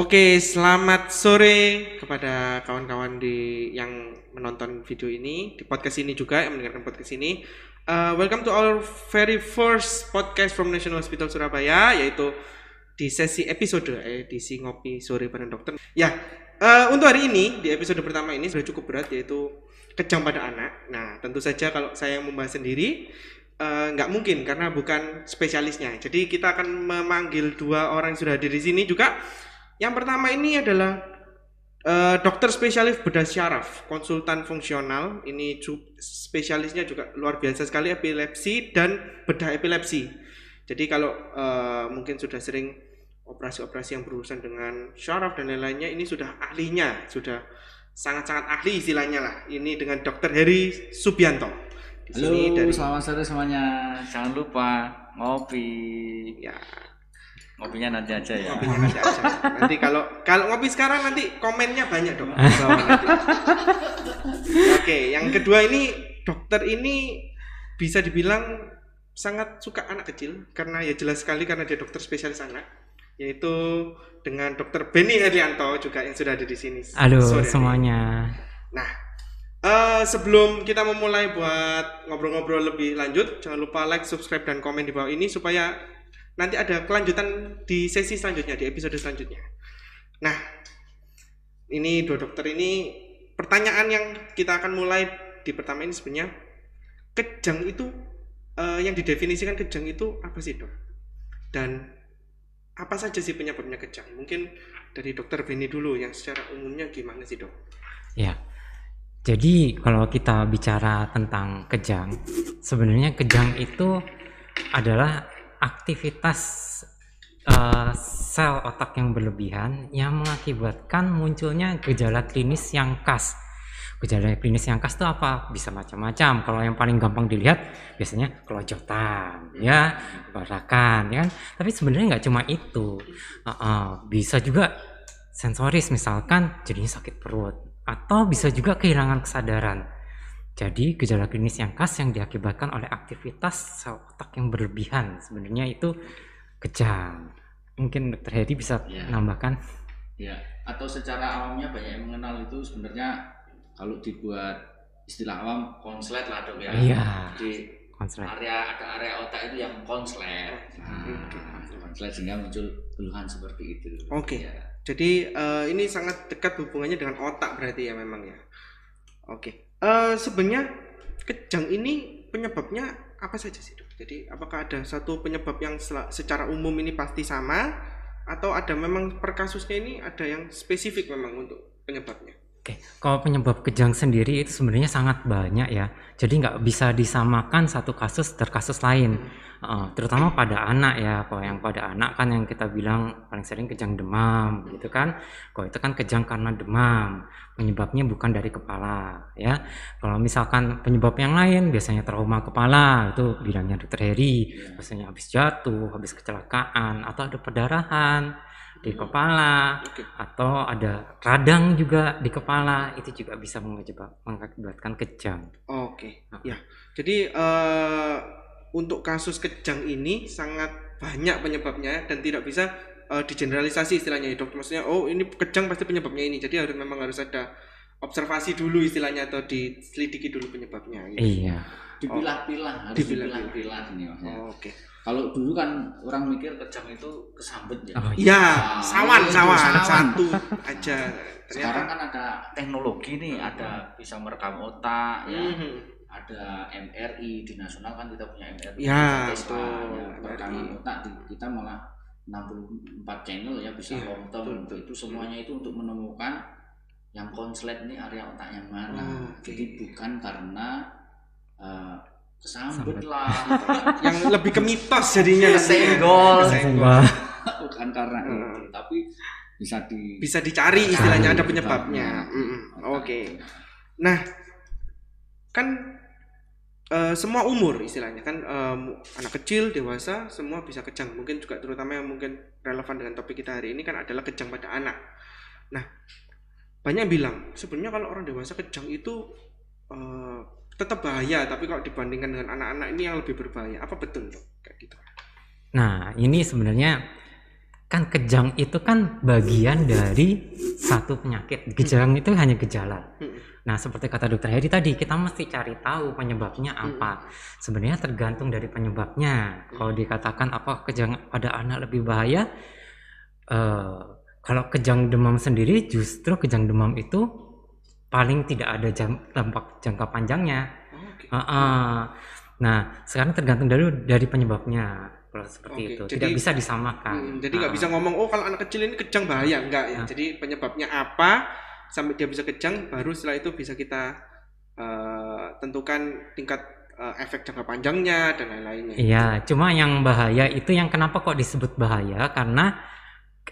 Oke, selamat sore kepada kawan-kawan di yang menonton video ini di podcast ini juga yang mendengarkan podcast ini. Uh, welcome to our very first podcast from National Hospital Surabaya, yaitu di sesi episode edisi ngopi sore bareng dokter. Ya, uh, untuk hari ini di episode pertama ini sudah cukup berat yaitu kejang pada anak. Nah, tentu saja kalau saya yang membahas sendiri uh, nggak mungkin karena bukan spesialisnya. Jadi kita akan memanggil dua orang yang sudah hadir di sini juga yang pertama ini adalah uh, dokter spesialis bedah syaraf, konsultan fungsional. Ini spesialisnya juga luar biasa sekali epilepsi dan bedah epilepsi. Jadi kalau uh, mungkin sudah sering operasi-operasi yang berurusan dengan syaraf dan lain-lainnya, ini sudah ahlinya, sudah sangat-sangat ahli istilahnya lah. Ini dengan dokter Heri Subianto. Halo, dari... selamat sore semuanya. Jangan lupa ngopi. Ya, Ngopinya nanti aja ya. Ngopinya nanti aja. Nanti kalau kalau ngopi sekarang nanti komennya banyak dong. Oke, yang kedua ini dokter ini bisa dibilang sangat suka anak kecil karena ya jelas sekali karena dia dokter spesialis anak yaitu dengan dokter Beni Herianto juga yang sudah ada di sini. Halo Sorry, semuanya. Nah, uh, sebelum kita memulai buat ngobrol-ngobrol lebih lanjut, jangan lupa like, subscribe dan komen di bawah ini supaya nanti ada kelanjutan di sesi selanjutnya di episode selanjutnya. Nah, ini dua dokter ini pertanyaan yang kita akan mulai di pertama ini sebenarnya kejang itu uh, yang didefinisikan kejang itu apa sih dok? Dan apa saja sih penyebabnya kejang? Mungkin dari dokter Beni dulu yang secara umumnya gimana sih dok? Ya, jadi kalau kita bicara tentang kejang, sebenarnya kejang itu adalah aktivitas uh, sel otak yang berlebihan yang mengakibatkan munculnya gejala klinis yang khas. Gejala klinis yang khas itu apa? Bisa macam-macam. Kalau yang paling gampang dilihat biasanya kelojotan, ya, barakan, ya kan? Tapi sebenarnya nggak cuma itu. Uh, uh, bisa juga sensoris misalkan jadinya sakit perut atau bisa juga kehilangan kesadaran jadi gejala klinis yang khas yang diakibatkan oleh aktivitas sel otak yang berlebihan sebenarnya itu kejang. Mungkin Dokter Hedi bisa ya. menambahkan. Ya, atau secara awamnya banyak yang mengenal itu sebenarnya kalau dibuat istilah awam konslet lah dok ya. Iya. Di konslet. area ada area otak itu yang konslet. Nah, konslet sehingga muncul keluhan seperti itu. Oke. Okay. Ya. Jadi uh, ini sangat dekat hubungannya dengan otak berarti ya memang ya. Oke. Okay. Uh, sebenarnya kejang ini penyebabnya apa saja sih dok? Jadi apakah ada satu penyebab yang secara umum ini pasti sama atau ada memang per kasusnya ini ada yang spesifik memang untuk penyebabnya? Oke, kalau penyebab kejang sendiri itu sebenarnya sangat banyak ya. Jadi nggak bisa disamakan satu kasus ter kasus lain. Uh, terutama pada anak ya. Kalau yang pada anak kan yang kita bilang paling sering kejang demam, gitu kan. Kalau itu kan kejang karena demam, penyebabnya bukan dari kepala ya. Kalau misalkan penyebab yang lain biasanya trauma kepala itu bilangnya dokter Heri, biasanya habis jatuh, habis kecelakaan atau ada perdarahan di kepala okay. atau ada radang juga di kepala itu juga bisa mengakibatkan kejang. Oke, okay. ya. Jadi uh, untuk kasus kejang ini sangat banyak penyebabnya dan tidak bisa uh, digeneralisasi istilahnya ya dok. Maksudnya oh ini kejang pasti penyebabnya ini. Jadi harus memang harus ada observasi dulu istilahnya atau diselidiki dulu penyebabnya. Gitu. Iya. Dipilah-pilah, harus dipilah-pilah ini. Oh, Oke. Okay kalau dulu kan orang mikir kejam itu kesambet ya. Oh, iya, nah, sawan, sawan, sawan, satu aja. Sekarang kan ada teknologi nih, ada bisa merekam otak ya. Mm -hmm. Ada MRI di nasional kan kita punya MRI. Ya, itu ya, rekaman otak kita malah 64 channel ya bisa ya, long itu semuanya itu untuk menemukan yang konslet ini area otak yang mana. Oh, okay. Jadi bukan karena uh, kesambet lah. Yang lebih ke mitos jadinya senggol bukan karena hmm. itu tapi bisa di bisa dicari istilahnya ada penyebabnya. hmm. oke. Okay. nah kan uh, semua umur istilahnya. Kan um, anak kecil dewasa semua bisa kejang. Mungkin juga terutama yang mungkin relevan dengan topik kita hari ini kan adalah kejang pada anak. Nah banyak bilang sebenarnya kalau orang dewasa kejang itu uh, tetap bahaya tapi kalau dibandingkan dengan anak-anak ini yang lebih berbahaya apa betul dok kayak gitu nah ini sebenarnya kan kejang itu kan bagian dari satu penyakit. Kejang itu hanya gejala. Hmm. Nah, seperti kata dokter Heri tadi, kita mesti cari tahu penyebabnya apa. Sebenarnya tergantung dari penyebabnya. Kalau dikatakan apa kejang pada anak lebih bahaya, eh, kalau kejang demam sendiri, justru kejang demam itu paling tidak ada jam, dampak jangka panjangnya. Oh, oke. Heeh. Nah, sekarang tergantung dari dari penyebabnya. Kalau seperti Oke, itu, jadi- tidak bisa disamakan. Hmm, jadi nggak Heeh. bisa ngomong oh kalau anak kecil ini kejang bahaya enggak ya. Nah. Jadi penyebabnya apa sampai dia bisa kejang baru setelah itu bisa kita eh, tentukan tingkat eh, efek jangka panjangnya dan lain-lainnya. Iya, cuma yang bahaya itu yang kenapa kok disebut bahaya karena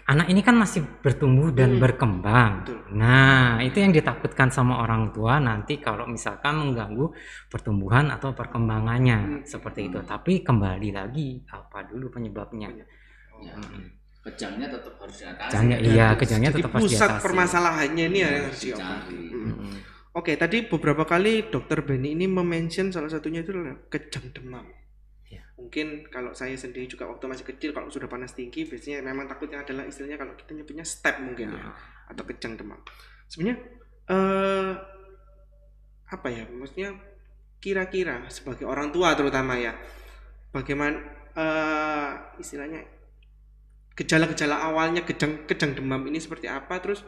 anak ini kan masih bertumbuh dan Hmm. berkembang. Betul. Nah, itu yang ditakutkan sama orang tua nanti kalau misalkan mengganggu pertumbuhan atau perkembangannya Hmm. seperti itu. Tapi kembali lagi apa dulu penyebabnya? Ya, Mm-mm. kejangnya tetap harus diatasi. Kejangnya, ya. iya, Jadi kejangnya tetap harus pusat diatasi. permasalahannya ini yang harus diobati. Hmm. Mm-mm. Oke, tadi beberapa kali dokter Benny ini memention salah satunya itu kejang demam. Ya. Mungkin kalau saya sendiri juga waktu masih kecil kalau sudah panas tinggi biasanya memang takutnya adalah istilahnya kalau kita nyebutnya step mungkin ya Nah, atau kejang demam. Sebenarnya eh apa ya? Maksudnya kira-kira sebagai orang tua terutama ya bagaimana eh istilahnya gejala-gejala awalnya kejang kejang demam ini seperti apa terus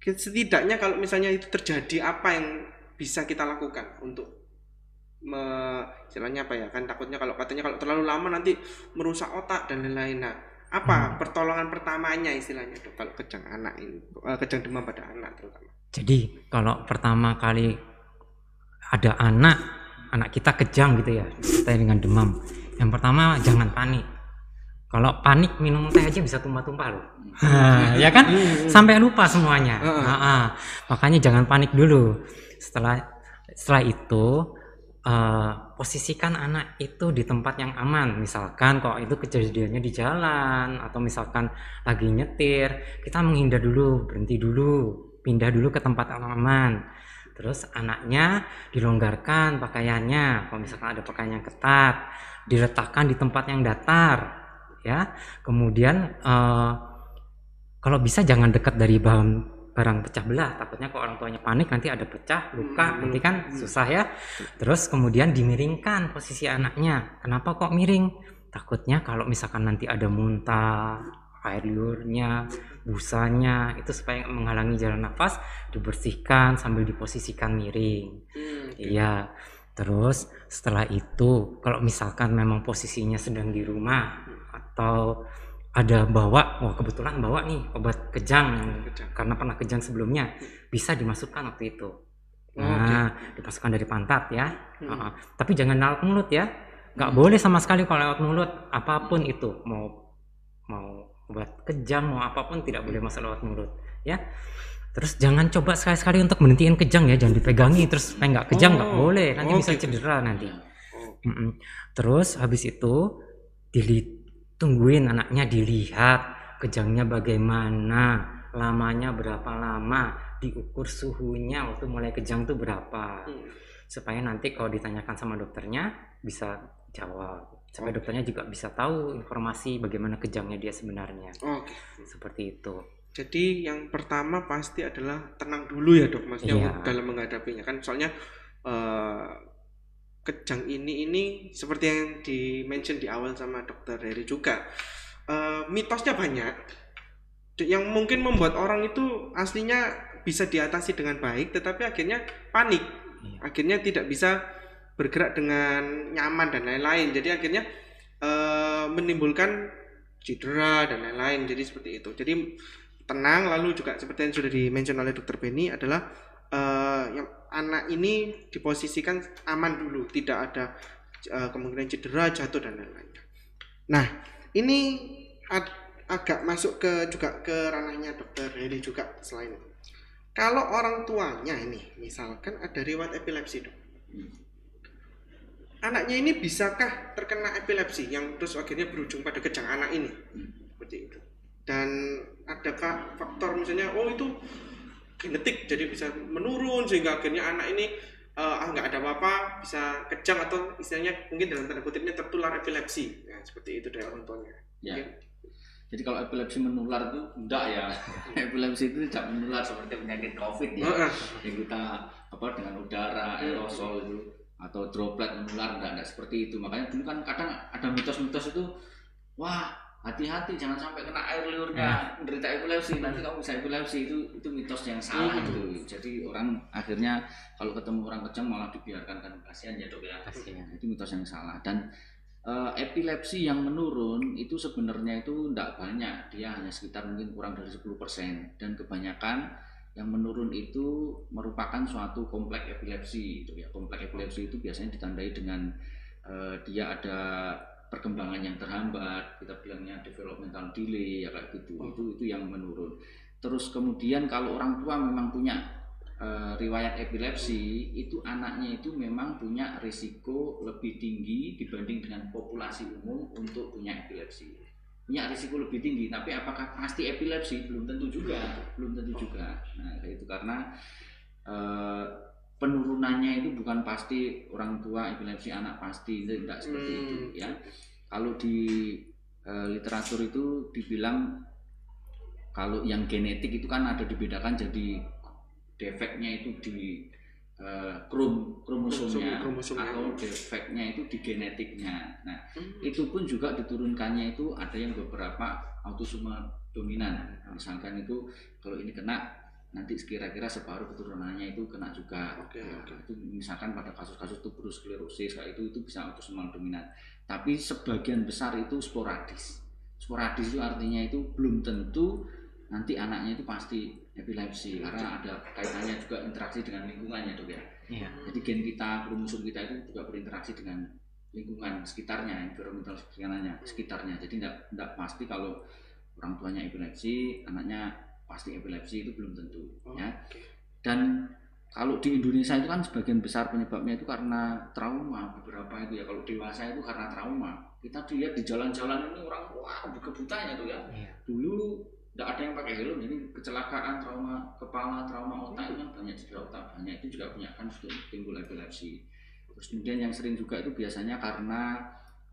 setidaknya kalau misalnya itu terjadi apa yang bisa kita lakukan untuk me, istilahnya apa ya kan takutnya kalau katanya kalau terlalu lama nanti merusak otak dan lain-lain nah apa Hmm. pertolongan pertamanya istilahnya dok kalau kejang anak ini eh, kejang demam pada anak terutama Jadi kalau pertama kali ada anak, anak kita kejang gitu ya, disertai dengan demam. Yang pertama jangan panik. Kalau panik minum teh aja bisa tumpah-tumpah loh. Hah, ya kan? Sampai lupa semuanya. Heeh. Ah, ah. Makanya jangan panik dulu. Setelah setelah itu eh, posisikan anak itu di tempat yang aman. Misalkan kalau itu kejadiannya di jalan atau misalkan lagi nyetir, kita menghindar dulu, berhenti dulu, pindah dulu ke tempat yang aman. Terus anaknya dilonggarkan pakaiannya. Kalau misalkan ada pakaian yang ketat, diletakkan di tempat yang datar, ya. Kemudian eh, kalau bisa jangan dekat dari bahan barang pecah belah. Takutnya kalau orang tuanya panik nanti ada pecah luka Hmm. nanti kan susah ya. Terus kemudian dimiringkan posisi anaknya. Kenapa kok miring? Takutnya kalau misalkan nanti ada muntah air liurnya busanya itu supaya menghalangi jalan nafas dibersihkan sambil diposisikan miring. Hmm. Iya. Terus setelah itu kalau misalkan memang posisinya sedang di rumah atau ada bawa, wah kebetulan bawa nih obat kejang Kejang. karena pernah kejang sebelumnya bisa dimasukkan waktu itu. Oh, Nah, dimasukkan dari pantat ya. Hmm. Heeh. Tapi jangan lewat mulut ya. Nggak boleh sama sekali kalau lewat mulut apa pun itu mau mau obat kejang mau apa pun tidak boleh masuk lewat mulut ya. Terus jangan coba sekali-sekali untuk menentiin kejang ya, jangan dipegangi terus supaya nggak kejang nggak Oh, boleh, nanti oh, bisa gitu. cedera nanti. Oh, Mm-mm. Terus habis itu ditungguin anaknya dilihat kejangnya bagaimana, lamanya berapa lama, diukur suhunya waktu mulai kejang tuh berapa, hmm. supaya nanti kalau ditanyakan sama dokternya bisa jawab, supaya dokternya juga bisa tahu informasi bagaimana kejangnya dia sebenarnya, Oke. seperti itu. Jadi yang pertama pasti adalah tenang dulu ya dok, maksudnya Iya. dalam menghadapinya kan soalnya eh, kejang ini ini seperti yang di mention di awal sama dokter Heri juga eh, mitosnya banyak yang mungkin membuat orang itu aslinya bisa diatasi dengan baik, tetapi akhirnya panik, Iya. akhirnya tidak bisa bergerak dengan nyaman dan lain-lain. Jadi akhirnya eh, menimbulkan cedera dan lain-lain. Jadi seperti itu. Jadi tenang lalu juga seperti yang sudah di-mention oleh dokter Benny adalah eh, yang anak ini diposisikan aman dulu tidak ada eh, kemungkinan cedera jatuh dan lain-lain. Nah ini ag- agak masuk ke juga ke ranahnya dokter Heri juga selain itu. Kalau orang tuanya ini misalkan ada riwayat epilepsi dok. Anaknya ini bisakah terkena epilepsi yang terus akhirnya berujung pada kejang anak ini? Seperti itu dan adakah faktor misalnya oh itu genetik jadi bisa menurun sehingga akhirnya anak ini eh, ah nggak ada apa-apa bisa kejang atau istilahnya mungkin dalam tanda kutipnya tertular epilepsi ya, seperti itu dari orang tuanya Ya. Mungkin. Jadi kalau epilepsi menular itu enggak ya. epilepsi itu tidak menular seperti penyakit COVID ya. Heeh. Yang kita apa dengan udara, aerosol itu atau droplet menular enggak, enggak seperti itu. Makanya dulu kan kadang ada mitos-mitos itu wah hati-hati jangan sampai kena air liurnya menderita epilepsi nanti kamu bisa epilepsi itu itu mitos yang salah Hmm. gitu. Jadi orang akhirnya kalau ketemu orang kejang malah dibiarkan kan. Kasihan ya dok ya. Kasihan. itu mitos yang salah. Dan eh, epilepsi yang menurun itu sebenarnya itu tidak banyak. Dia hanya sekitar mungkin kurang dari 10% dan kebanyakan yang menurun itu merupakan suatu kompleks epilepsi itu ya. Kompleks epilepsi itu biasanya ditandai dengan eh, dia ada perkembangan yang terhambat kita bilangnya developmental delay ya kayak gitu. Oh. itu itu yang menurun. Terus kemudian kalau orang tua memang punya eh, riwayat epilepsi itu anaknya itu memang punya risiko lebih tinggi dibanding dengan populasi umum untuk punya epilepsi. Punya risiko lebih tinggi tapi apakah pasti epilepsi? Belum tentu juga belum tentu juga. Nah itu karena eh, penurunannya itu bukan pasti orang tua epilepsi anak pasti tidak seperti Hmm. itu ya kalau di eh, literatur itu dibilang kalau yang genetik itu kan ada dibedakan jadi defeknya itu di eh, krom kromosomnya Kromosomnya. atau defeknya itu di genetiknya. Nah, Hmm. itu pun juga diturunkannya itu ada yang beberapa autosoma dominan. Misalkan itu kalau ini kena nanti kira-kira separuh keturunannya itu kena juga. Oke, Nah, oke. Itu misalkan pada kasus-kasus tuberous sclerosis kayak itu itu bisa autosomal dominan. Tapi sebagian besar itu sporadis. Sporadis itu artinya itu belum tentu nanti anaknya itu pasti epilepsi karena ada kaitannya juga interaksi dengan lingkungannya dok ya. Iya. Jadi gen kita, kromosom kita itu juga berinteraksi dengan lingkungan sekitarnya, environmental sekitarnya, sekitarnya. Jadi tidak tidak pasti kalau orang tuanya epilepsi, anaknya pasti epilepsi itu belum tentu, Oh, ya. oke. Dan kalau di Indonesia itu kan sebagian besar penyebabnya itu karena trauma beberapa itu ya. Kalau dewasa itu karena trauma. Kita lihat di jalan-jalan ini orang wah berkebutanya tuh ya. Iya. Dulu tidak ada yang pakai helm, jadi kecelakaan trauma kepala, trauma otak itu kan banyak cedera otak banyak itu juga banyak kan sudah timbul epilepsi. Terus kemudian yang sering juga itu biasanya karena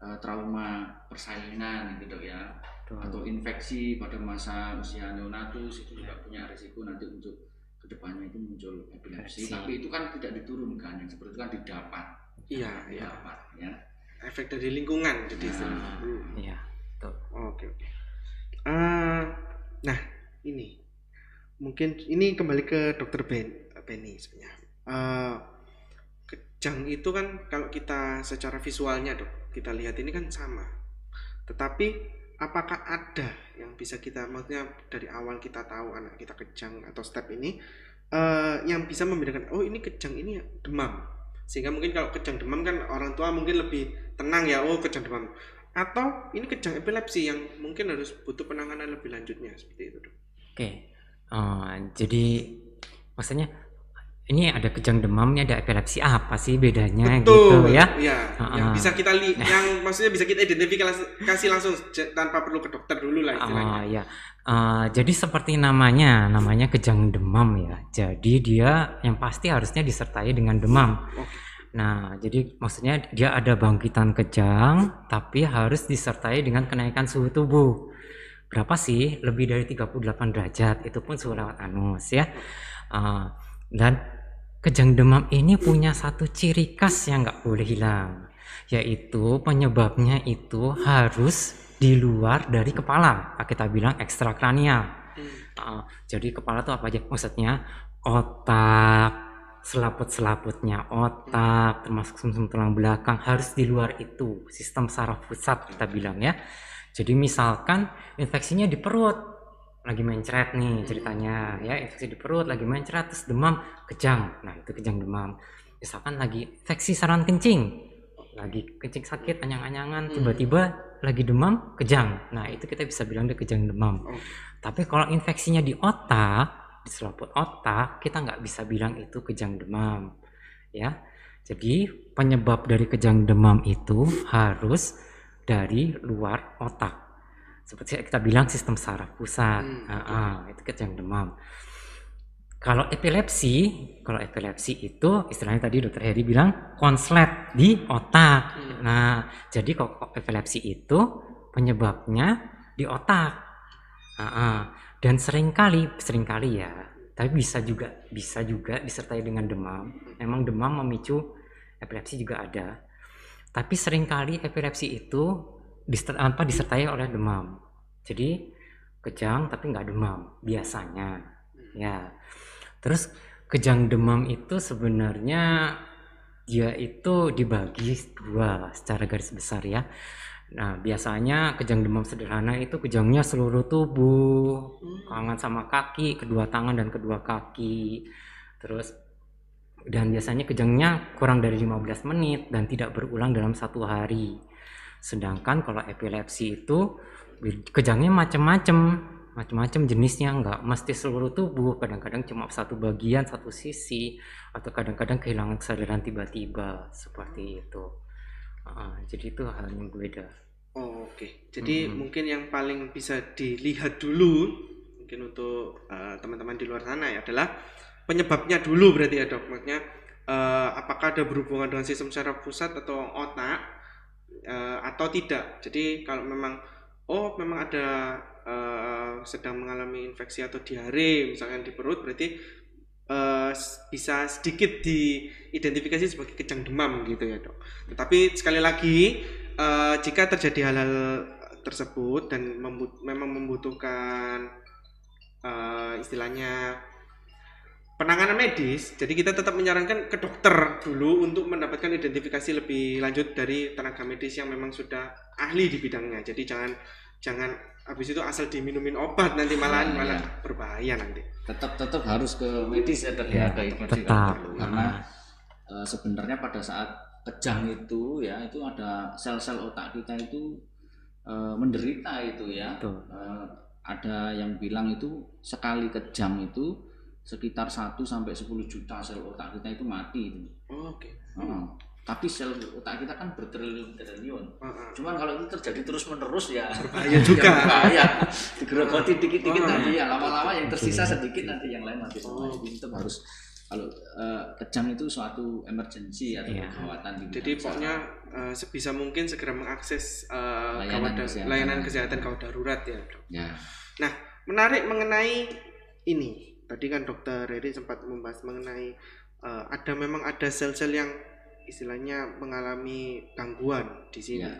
eh, trauma persaingan gitu dok ya Betul. atau infeksi pada masa usia neonatus itu juga punya risiko nanti untuk ke depannya itu muncul epilepsi. Tapi itu kan tidak diturunkan, yang seperti itu kan didapat, Iya, iya. didapat ya. Efek dari lingkungan jadi Nah. istilahnya. Hmm. Iya. Oke oke. Eh, nah ini mungkin ini kembali ke dokter Ben Benny sebenarnya. Eh, kejang itu kan kalau kita secara visualnya dok kita lihat ini kan sama. Tetapi apakah ada yang bisa kita maksudnya dari awal kita tahu anak kita kejang atau step ini eh, yang bisa membedakan oh ini kejang ini demam sehingga mungkin kalau kejang demam kan orang tua mungkin lebih tenang ya oh kejang demam atau ini kejang epilepsi yang mungkin harus butuh penanganan lebih lanjutnya seperti itu dok. Oke. Eh, jadi maksudnya ini ada kejang demam, ini ada epilepsi apa sih bedanya gitu ya? Iya, yang Ah. bisa kita li yang maksudnya bisa kita identifikasi langsung tanpa perlu ke dokter dulu lah istilahnya. Oh ya, Eh, jadi seperti namanya, namanya kejang demam ya. Jadi dia yang pasti harusnya disertai dengan demam. Oke. Nah, jadi maksudnya dia ada bangkitan kejang, tapi harus disertai dengan kenaikan suhu tubuh. Berapa sih? Lebih dari 38 derajat. Itu pun suhu lewat anus ya. Eh, dan kejang demam ini punya satu ciri khas yang nggak boleh hilang, yaitu penyebabnya itu harus di luar dari kepala. Kita bilang ekstrakranial. Uh, jadi kepala tuh apa aja? Maksudnya otak, selaput-selaputnya otak, termasuk sumsum tulang belakang harus di luar itu. Sistem saraf pusat kita bilang ya. Jadi misalkan infeksinya di perut, lagi mencret nih ceritanya ya, infeksi di perut lagi mencret terus demam, kejang. Nah, itu kejang demam. Misalkan lagi infeksi saluran kencing, lagi kencing sakit anyang-anyangan Hmm. tiba-tiba lagi demam kejang nah itu kita bisa bilang dia kejang demam Oh. tapi kalau infeksinya di otak di selaput otak kita nggak bisa bilang itu kejang demam ya jadi penyebab dari kejang demam itu harus dari luar otak seperti kita bilang sistem saraf pusat Hmm, Ah, ah, itu kejang demam kalau epilepsi, kalau epilepsi itu istilahnya tadi dokter Heri bilang konslet di otak. Hmm. Nah, jadi kalau epilepsi itu penyebabnya di otak. Ah, ah. dan sering kali sering kali ya tapi bisa juga bisa juga disertai dengan demam memang demam memicu epilepsi juga ada tapi sering kali epilepsi itu diser- apa disertai oleh demam. Jadi kejang tapi nggak demam biasanya. Ya. Terus kejang demam itu sebenarnya dia itu dibagi dua secara garis besar ya. Nah biasanya kejang demam sederhana itu kejangnya seluruh tubuh. Tangan sama kaki kedua tangan dan kedua kaki. Terus dan biasanya kejangnya kurang dari 15 menit dan tidak berulang dalam satu hari sedangkan kalau epilepsi itu kejangnya macam-macam macam-macam jenisnya nggak. Mesti seluruh tubuh. Kadang-kadang cuma satu bagian satu sisi. Atau kadang-kadang kehilangan kesadaran tiba-tiba. Seperti itu. Ah, jadi itu hal yang berbeda Oh, Oke, jadi Mm-mm. mungkin yang paling bisa dilihat dulu mungkin untuk eh, teman-teman di luar sana ya adalah penyebabnya dulu berarti ya dok. Maksudnya eh, apakah ada berhubungan dengan sistem saraf pusat atau otak eh, atau tidak. Jadi kalau memang oh memang ada eh, sedang mengalami infeksi atau diare misalkan di perut berarti s- bisa sedikit diidentifikasi sebagai kejang demam gitu ya dok. Tetapi sekali lagi eh, jika terjadi hal-hal tersebut dan membu- memang membutuhkan eh, istilahnya penanganan medis, jadi kita tetap menyarankan ke dokter dulu untuk mendapatkan identifikasi lebih lanjut dari tenaga medis yang memang sudah ahli di bidangnya. Jadi jangan jangan habis itu asal diminumin obat nanti malah Iya, malah iya. berbahaya nanti. tetap tetap harus ke medis ya dok Ya, ya, ke tetap. Ah. karena eh, sebenarnya pada saat kejang itu ya itu ada sel-sel otak kita itu eh, menderita itu ya Betul. Eh, ada yang bilang itu sekali kejang itu sekitar 1 sampai 10 juta sel otak kita itu mati itu. Oh, Oke. Heeh. Tapi sel otak kita kan bertriliun-triliun. Heeh. Cuman kalau itu terjadi terus menerus ya Berbahaya juga. ya berbahaya. Digerogoti dikit-dikit Oh. nanti ya lama-lama yang tersisa sedikit nanti yang lain mati semua. Oh. Jadi tetap harus kalau eh, kejang itu suatu emergency atau Iya. kegawatan di Jadi pokoknya eh, sebisa mungkin segera mengakses eh, Layanan gawat da- kesehatan. layanan kesehatan darurat ya dok. ya Menarik mengenai ini. Tadi kan dokter Riri sempat membahas mengenai eh, ada memang ada sel-sel yang istilahnya mengalami gangguan di sini ya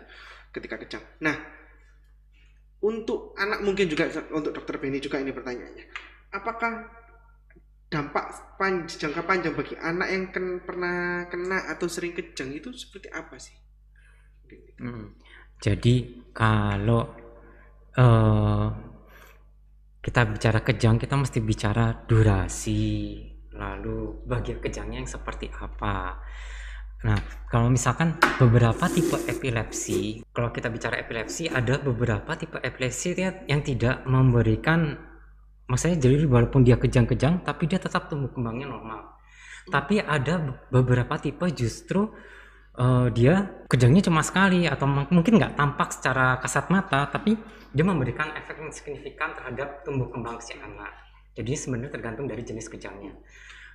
ketika kejang. Nah, untuk anak mungkin juga untuk dokter Beni juga ini pertanyaannya. Apakah dampak pan- jangka panjang bagi anak yang ken- pernah kena atau sering kejang itu seperti apa sih? Mm. Jadi kalau eh, kita bicara kejang, kita mesti bicara durasi, lalu bagian kejangnya yang seperti apa. Nah, kalau misalkan beberapa tipe epilepsi, kalau kita bicara epilepsi, ada beberapa tipe epilepsi ya- yang tidak memberikan, maksudnya jadi walaupun dia kejang-kejang, tapi dia tetap tumbuh kembangnya normal. Tapi ada be- beberapa tipe justru eh, dia kejangnya cuma sekali atau mung- mungkin nggak tampak secara kasat mata tapi dia memberikan efek yang signifikan terhadap tumbuh kembang si anak jadi sebenarnya tergantung dari jenis kejangnya.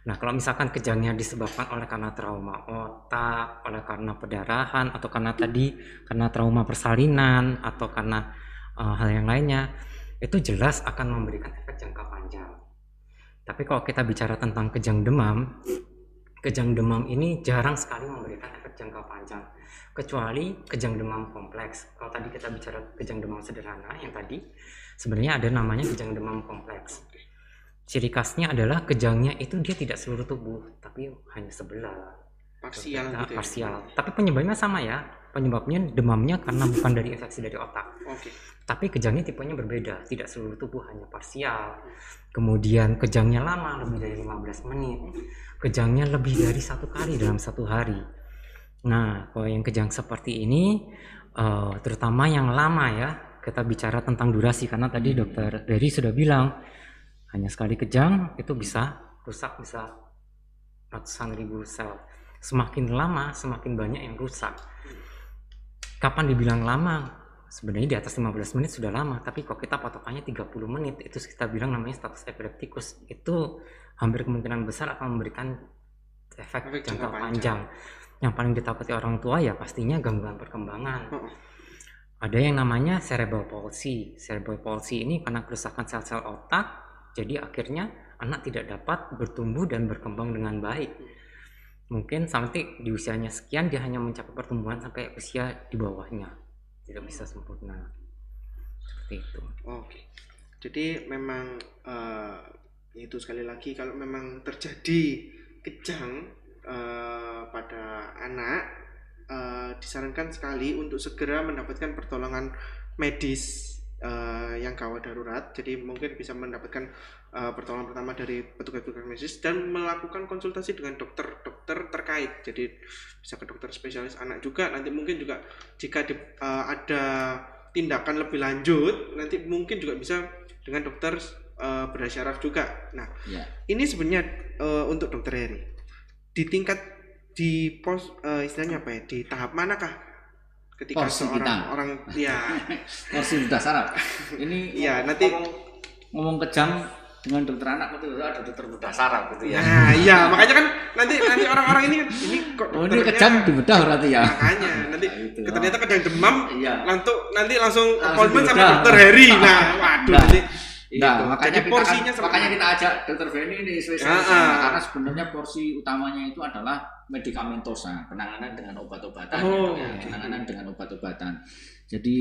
Nah kalau misalkan kejangnya disebabkan oleh karena trauma otak oleh karena pendarahan atau karena tadi karena trauma persalinan atau karena eh, hal yang lainnya itu jelas akan memberikan efek jangka panjang. Tapi kalau kita bicara tentang kejang demam kejang demam ini jarang sekali memberikan efek jangka panjang. Kecuali kejang demam kompleks. Kalau tadi kita bicara kejang demam sederhana yang tadi sebenarnya ada namanya kejang demam kompleks. Ciri khasnya adalah kejangnya itu dia tidak seluruh tubuh tapi hanya sebelah. Parsial Nah, gitu ya? parsial. Tapi penyebabnya sama ya. Penyebabnya demamnya karena bukan dari infeksi dari otak. Oke. tapi kejangnya tipenya berbeda. Tidak seluruh tubuh hanya parsial. Kemudian kejangnya lama lebih dari 15 menit. Kejangnya lebih dari satu kali dalam satu hari nah kalau yang kejang seperti ini eh, terutama yang lama ya kita bicara tentang durasi. Karena tadi dokter Dery sudah bilang hanya sekali kejang itu bisa rusak bisa ratusan ribu sel. Semakin lama semakin banyak yang rusak. Kapan dibilang lama? Sebenarnya di atas 15 menit sudah lama tapi kok kita patokannya 30 menit? Itu kita bilang namanya status epileptikus. Itu hampir kemungkinan besar akan memberikan efek, Efek jangka jangka panjang. Yang paling ditakuti orang tua ya pastinya gangguan perkembangan ada yang namanya cerebral palsy. Cerebral palsy ini karena kerusakan sel-sel otak, jadi akhirnya anak tidak dapat bertumbuh dan berkembang dengan baik. Mungkin sampai di usianya sekian dia hanya mencapai pertumbuhan sampai usia di bawahnya, tidak bisa sempurna. Seperti itu. Oke. Jadi memang eh, itu sekali lagi kalau memang terjadi kejang eh, pada anak eh, disarankan sekali untuk segera mendapatkan pertolongan medis eh, yang gawat darurat. Jadi mungkin bisa mendapatkan eh, pertolongan pertama dari petugas-petugas medis dan melakukan konsultasi dengan dokter-dokter terkait. Jadi bisa ke dokter spesialis anak juga. Nanti mungkin juga jika di- eh, ada tindakan lebih lanjut, nanti mungkin juga bisa dengan dokter bersyaraf juga. Nah, Ya. ini sebenarnya eh, untuk dokter Heri di tingkat di pos eh, istilahnya apa ya di tahap manakah ketika Porsi seorang kita. orang ya Porsi dasar apa? Ini Iya, ngomong- nanti- ngomong, ngomong kejam dengan dokter anak itu ada dokter bedah saraf gitu ya. nah iya makanya kan nanti nanti orang-orang ini kan ini kok Oh ini kejam di bedah berarti ya. makanya nanti Nah, itu. ternyata kadang demam Iya. langsung nanti langsung appointment sama dokter Heri nah waduh Nah, nanti Nah, itu. makanya Jadi kita, porsinya kan- seperti makanya itu. kita ajak dokter Feni ini spesialis Ah, ah. anak. karena sebenarnya porsi utamanya itu adalah medikamentosa, penanganan dengan obat-obatan, Oh, ya, oke. penanganan dengan obat-obatan. Jadi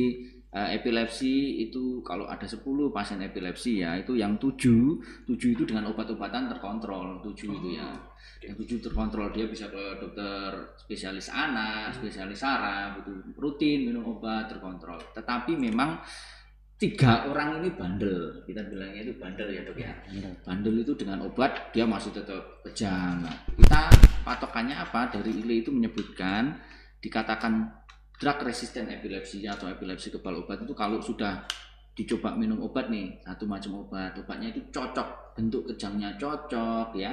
eh, epilepsi itu kalau ada 10 pasien epilepsi ya, itu yang 7, 7 itu dengan obat-obatan terkontrol, 7 itu ya. Oh, Yang 7 terkontrol dia bisa ke dokter spesialis Hmm. anak, spesialis saraf, itu rutin minum obat terkontrol. Tetapi memang tiga orang ini bandel. Kita bilangnya itu bandel ya dok ya. Bandel. Itu dengan obat dia masih tetap kejang Nah, kita patokannya apa? Dari ILE itu menyebutkan dikatakan drug resistant epilepsi atau epilepsi kebal obat itu kalau sudah dicoba minum obat nih satu macam obat obatnya itu cocok bentuk kejangnya cocok ya.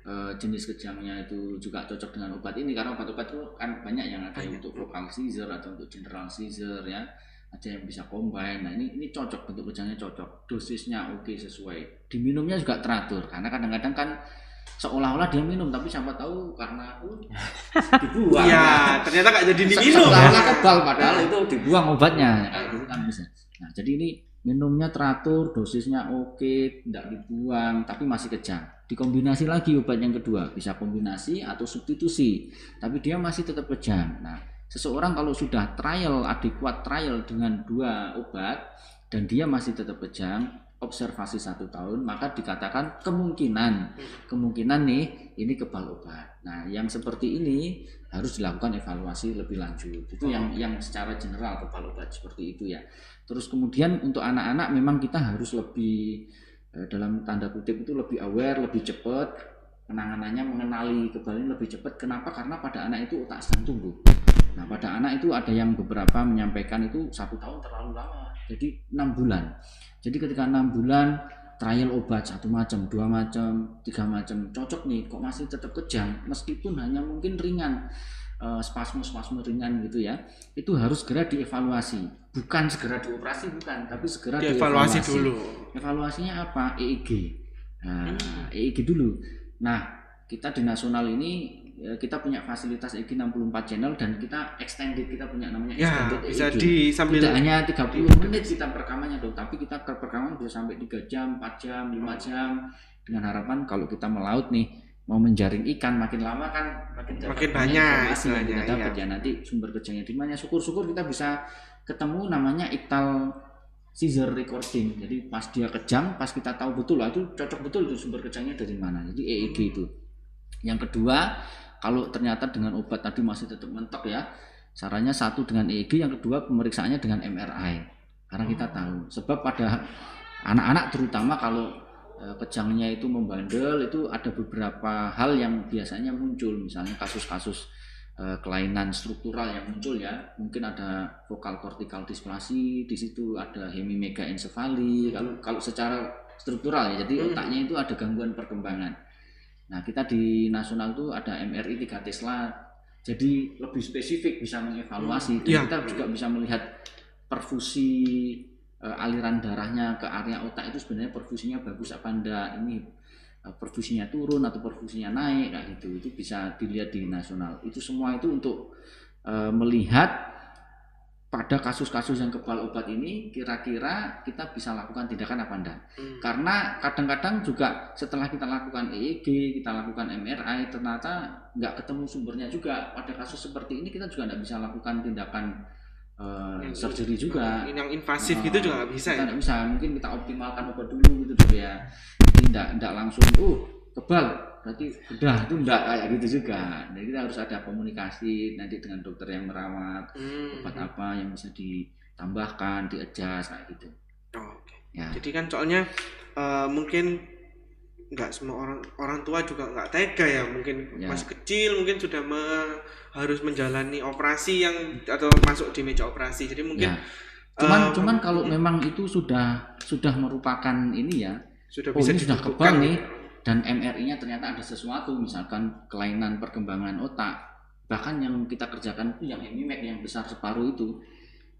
Eh, jenis kejangnya itu juga cocok dengan obat ini karena obat-obat itu kan banyak yang ada yang untuk vocal seizure atau untuk general seizure ya ada yang bisa combine. Nah ini ini cocok bentuk kejangnya cocok. Dosisnya oke sesuai. Diminumnya juga teratur karena kadang-kadang kan seolah-olah dia minum tapi siapa tahu karena uh, dibuang. Iya, ternyata nggak jadi diminum. seolah-olah kebal padahal itu dibuang obatnya. Kan nah jadi ini minumnya teratur dosisnya oke tidak dibuang tapi masih kejang. Dikombinasi lagi obat yang kedua. Bisa kombinasi atau substitusi tapi dia masih tetap kejang. Nah seseorang kalau sudah trial adekuat trial dengan dua obat dan dia masih tetap kejang observasi satu tahun maka dikatakan kemungkinan. Kemungkinan nih ini kebal obat. Nah yang seperti ini harus dilakukan evaluasi lebih lanjut. Itu yang yang secara general kebal obat seperti itu ya. Terus kemudian untuk anak-anak memang kita harus lebih eh, dalam tanda kutip itu lebih aware lebih cepat. Penanganannya mengenali kebal ini lebih cepat. Kenapa? Karena pada anak itu otak sedang tumbuh nah pada anak itu ada yang beberapa menyampaikan itu satu tahun terlalu lama jadi enam bulan. Jadi ketika enam bulan trial obat satu macam dua macam tiga macam cocok nih kok masih tetap kejang? Meskipun hanya mungkin ringan eh, spasmus-spasmus ringan gitu ya itu harus segera dievaluasi. Bukan segera dioperasi bukan tapi segera Dievaluasi dulu. evaluasinya apa? EEG nah Hmm. EEG dulu. Nah kita di nasional ini kita punya fasilitas EEG 64 channel dan kita extended kita punya namanya Ya, extended bisa EEG di sambil tidak hanya 30 menit kita perekamannya dong. Tapi kita perekaman bisa sampai 3 jam 4 jam 5 jam. Dengan harapan kalau kita melaut nih mau menjaring ikan makin lama kan makin, Makin banyak yang kita istilahnya, dapat iya. ya. Nanti sumber kejangnya di mana. Syukur-syukur kita bisa ketemu namanya iktal seizure recording. Jadi pas dia kejang pas kita tahu betul lah itu cocok betul itu sumber kejangnya dari mana. Jadi EEG itu. Yang kedua kalau ternyata dengan obat tadi masih tetap mentok ya sarannya satu dengan EEG yang kedua pemeriksaannya dengan MRI karena kita tahu sebab pada anak-anak terutama kalau eh, kejangnya itu membandel itu ada beberapa hal yang biasanya muncul. Misalnya kasus-kasus eh, kelainan struktural yang muncul ya. Mungkin ada vokal cortical dysplasia di situ ada hemimegaencephali kalau kalau secara struktural ya. Jadi Hmm. otaknya itu ada gangguan perkembangan nah kita di nasional itu ada MRI 3 Tesla. Jadi lebih spesifik bisa mengevaluasi. Dan Iya. kita juga bisa melihat perfusi eh, aliran darahnya ke area otak itu sebenarnya perfusinya bagus apa enggak. Ini eh, perfusinya turun atau perfusinya naik kayak gitu. Itu bisa dilihat di nasional. Itu semua itu untuk eh, melihat pada kasus-kasus yang kebal obat ini kira-kira kita bisa lakukan tindakan apa enggak? Hmm. Karena kadang-kadang juga setelah kita lakukan EEG, kita lakukan MRI, ternyata nggak ketemu sumbernya juga. Pada kasus seperti ini kita juga nggak bisa lakukan tindakan uh, yang surgery juga. Yang invasif uh, gitu juga nggak bisa kita ya? Bisa. Mungkin kita optimalkan obat dulu gitu ya. Jadi nggak langsung, uh kebal berarti udah itu enggak kayak gitu juga jadi kita harus ada komunikasi nanti dengan dokter yang merawat hmm. obat apa yang bisa ditambahkan diadjust kayak gitu oh, okay. ya jadi kan soalnya uh, mungkin nggak semua orang orang tua juga nggak tega ya mungkin ya. masih kecil mungkin sudah me, harus menjalani operasi yang atau masuk di meja operasi jadi mungkin ya. cuman um, cuman kalau hmm. memang itu sudah sudah merupakan ini ya sudah oh, bisa ini sudah kebal nih gitu dan MRI-nya ternyata ada sesuatu misalkan kelainan perkembangan otak bahkan yang kita kerjakan itu yang hemimek yang besar separuh itu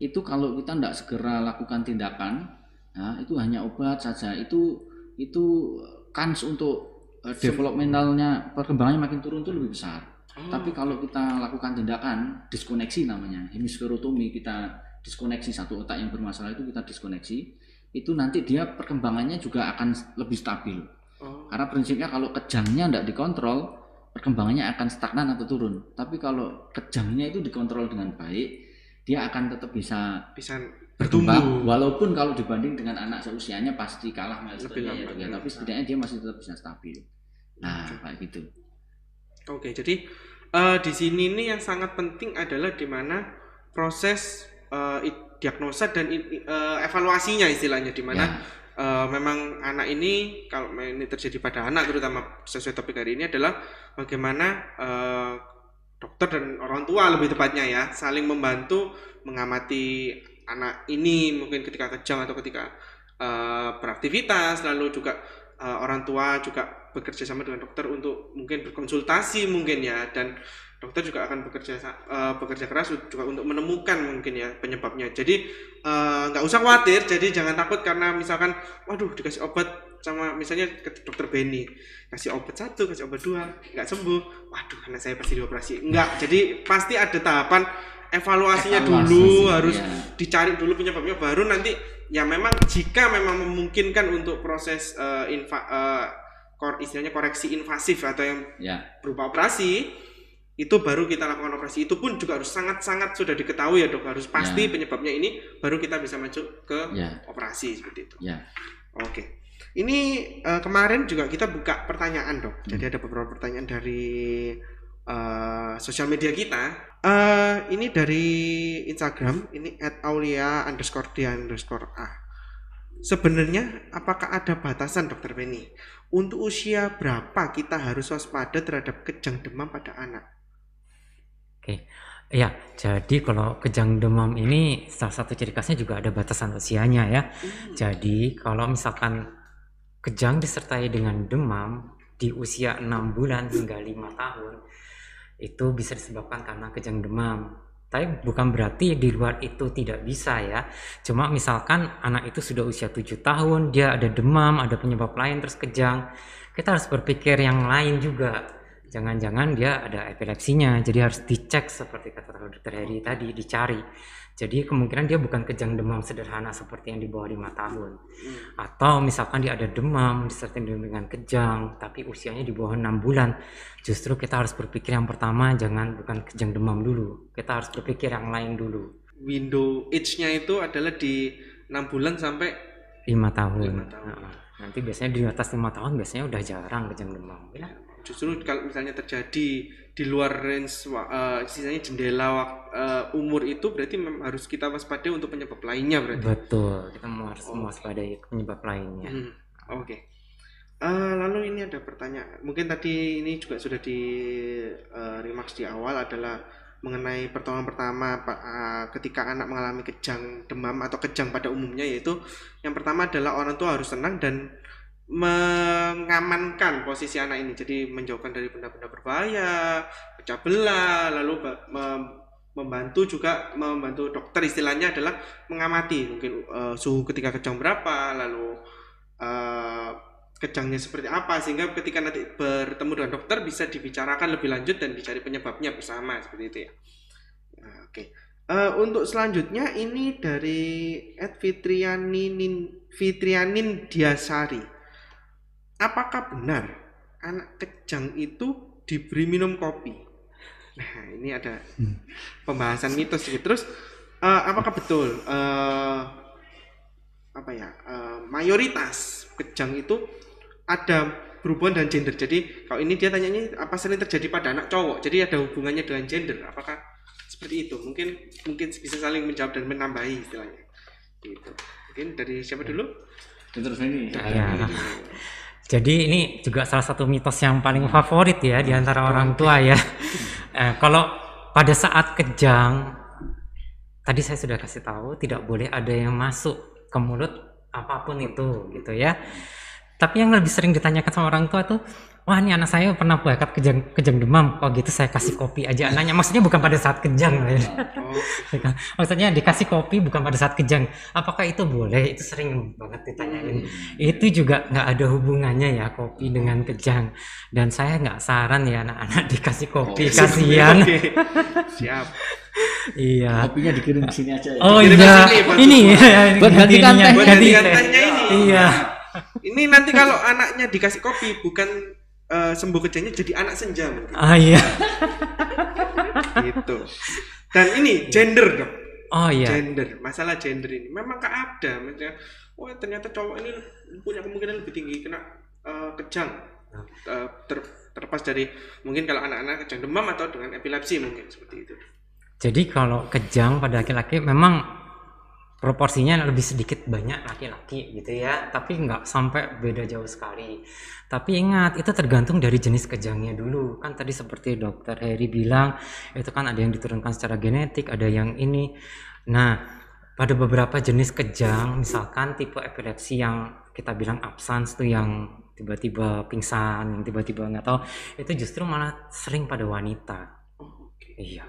itu kalau kita tidak segera lakukan tindakan ya, itu hanya obat saja. Itu itu kans untuk uh, developmentalnya perkembangannya makin turun itu lebih besar. Oh. tapi kalau kita lakukan tindakan diskoneksi namanya hemisferotomi kita diskoneksi satu otak yang bermasalah itu kita diskoneksi itu nanti dia perkembangannya juga akan lebih stabil Oh. Karena prinsipnya kalau kejangnya tidak dikontrol, perkembangannya akan stagnan atau turun. Tapi kalau kejangnya itu dikontrol dengan baik, dia akan tetap bisa bisa bertumbuh. Walaupun kalau dibanding dengan anak seusianya pasti kalah milestonya ya, ya, tapi setidaknya dia masih tetap bisa stabil. Nah, kayak gitu. Oke, jadi uh, di sini nih yang sangat penting adalah di mana proses uh, diagnosa dan uh, evaluasinya istilahnya di mana ya uh, memang anak ini kalau ini terjadi pada anak terutama sesuai topik hari ini adalah bagaimana uh, dokter dan orang tua lebih tepatnya ya saling membantu mengamati anak ini mungkin ketika kejang atau ketika uh, beraktivitas. Lalu juga uh, orang tua juga bekerja sama dengan dokter untuk mungkin berkonsultasi mungkin ya dan dokter juga akan bekerja uh, bekerja keras juga untuk menemukan mungkin ya penyebabnya. Jadi uh, nggak usah khawatir. Jadi jangan takut karena misalkan, waduh dikasih obat sama misalnya ke dokter Benny kasih obat satu, kasih obat dua, nggak sembuh. Waduh, karena saya pasti dioperasi. Enggak. Jadi pasti ada tahapan evaluasinya Evaluasi dulu sih, harus ya. dicari dulu penyebabnya baru nanti ya memang jika memang memungkinkan untuk proses uh, infa, uh, kor istilahnya koreksi invasif atau yang ya. berupa operasi itu baru kita lakukan operasi itu pun juga harus sangat-sangat sudah diketahui ya dok harus pasti ya. penyebabnya ini baru kita bisa masuk ke ya. operasi seperti itu. Ya. Oke. Ini uh, kemarin juga kita buka pertanyaan dok. Hmm. Jadi ada beberapa pertanyaan dari uh, sosial media kita. Uh, ini dari Instagram. Ini at Aulia underscore dia underscore a. Sebenarnya apakah ada batasan dokter Penny untuk usia berapa kita harus waspada terhadap kejang demam pada anak? Oke. Ya, jadi kalau kejang demam ini salah satu ciri khasnya juga ada batasan usianya ya. Hmm. Jadi kalau misalkan kejang disertai dengan demam di usia 6 bulan hingga 5 tahun itu bisa disebabkan karena kejang demam. Tapi bukan berarti di luar itu tidak bisa ya. Cuma misalkan anak itu sudah usia 7 tahun, dia ada demam, ada penyebab lain terus kejang. Kita harus berpikir yang lain juga jangan-jangan dia ada epilepsinya jadi harus dicek seperti kata dokter Heri tadi dicari. Jadi kemungkinan dia bukan kejang demam sederhana seperti yang di bawah lima tahun. Hmm. atau misalkan dia ada demam disertai dengan kejang tapi usianya di bawah enam bulan justru kita harus berpikir yang pertama jangan bukan kejang demam dulu. Kita harus berpikir yang lain dulu. Window age-nya itu adalah di enam bulan sampai lima tahun. tahun. Nah, nanti biasanya di atas lima tahun biasanya udah jarang kejang demam ya justru kalau misalnya terjadi di luar range uh, sisanya jendela uh, umur itu berarti harus kita waspada untuk penyebab lainnya berarti betul kita harus oh. mewaspadai penyebab lainnya hmm. oke okay. uh, eh, lalu ini ada pertanyaan mungkin tadi ini juga sudah di uh, remarks di awal adalah mengenai pertolongan pertama uh, ketika anak mengalami kejang demam atau kejang pada umumnya yaitu yang pertama adalah orang tua harus tenang dan mengamankan posisi anak ini jadi menjauhkan dari benda-benda berbahaya pecah belah lalu membantu juga membantu dokter istilahnya adalah mengamati mungkin uh, suhu ketika kejang berapa lalu uh, kejangnya seperti apa sehingga ketika nanti bertemu dengan dokter bisa dibicarakan lebih lanjut dan dicari penyebabnya bersama seperti itu ya nah, oke okay. Eh, untuk selanjutnya ini dari Ed Fitrianin Fitrianin Diasari. Apakah benar anak kejang itu diberi minum kopi? Nah, ini ada pembahasan mitos gitu. Terus eh, apakah betul eh, apa ya? eh, mayoritas kejang itu ada berhubungan dengan gender. Jadi kalau ini dia tanyanya apa sering terjadi pada anak cowok. Jadi ada hubungannya dengan gender. Apakah seperti itu? Mungkin mungkin bisa saling menjawab dan menambahi istilahnya. Gitu. Mungkin dari siapa dulu? terus ini Ya. Jadi ini juga salah satu mitos yang paling favorit ya di antara orang tua ya. Eh, kalau pada saat kejang, tadi saya sudah kasih tahu tidak boleh ada yang masuk ke mulut apa pun itu gitu ya. Tapi yang lebih sering ditanyakan sama orang tua tuh, wah ini anak saya pernah bakat kejang kejang demam, kok gitu saya kasih kopi aja anaknya. Maksudnya bukan pada saat kejang, ya. Oh, maksudnya dikasih kopi bukan pada saat kejang. Apakah itu boleh? Itu sering banget ditanyain itu juga nggak ada hubungannya ya kopi dengan kejang dan saya nggak saran ya anak-anak dikasih kopi Oh, kasihan. Siap. iya kopinya dikirim ke sini aja ya oh iya sini, ini ya, Buat gantikan ininya, teh. Buat ganti gantikan teh. tehnya ini. iya Ini nanti kalau anaknya dikasih kopi bukan eh, sembuh kejangnya jadi anak senja mungkin. ah iya gitu. Dan ini gender dong. oh iya Gender, masalah gender ini memang gak ada. Maksudnya, wah ternyata cowok ini punya kemungkinan lebih tinggi kena eh, kejang. Eh, ter- terlepas dari mungkin kalau anak-anak kejang demam atau dengan epilepsi mungkin seperti itu. jadi kalau kejang pada laki-laki memang proporsinya lebih sedikit banyak laki-laki gitu ya. Tapi nggak sampai beda jauh sekali. Tapi ingat itu tergantung dari jenis kejangnya dulu. Kan tadi seperti dokter Heri bilang itu kan ada yang diturunkan secara genetik ada yang ini. Nah pada beberapa jenis kejang misalkan tipe epilepsi yang kita bilang absence tuh yang tiba-tiba pingsan yang tiba-tiba nggak tahu itu justru malah sering pada wanita. Oh, oke. iya.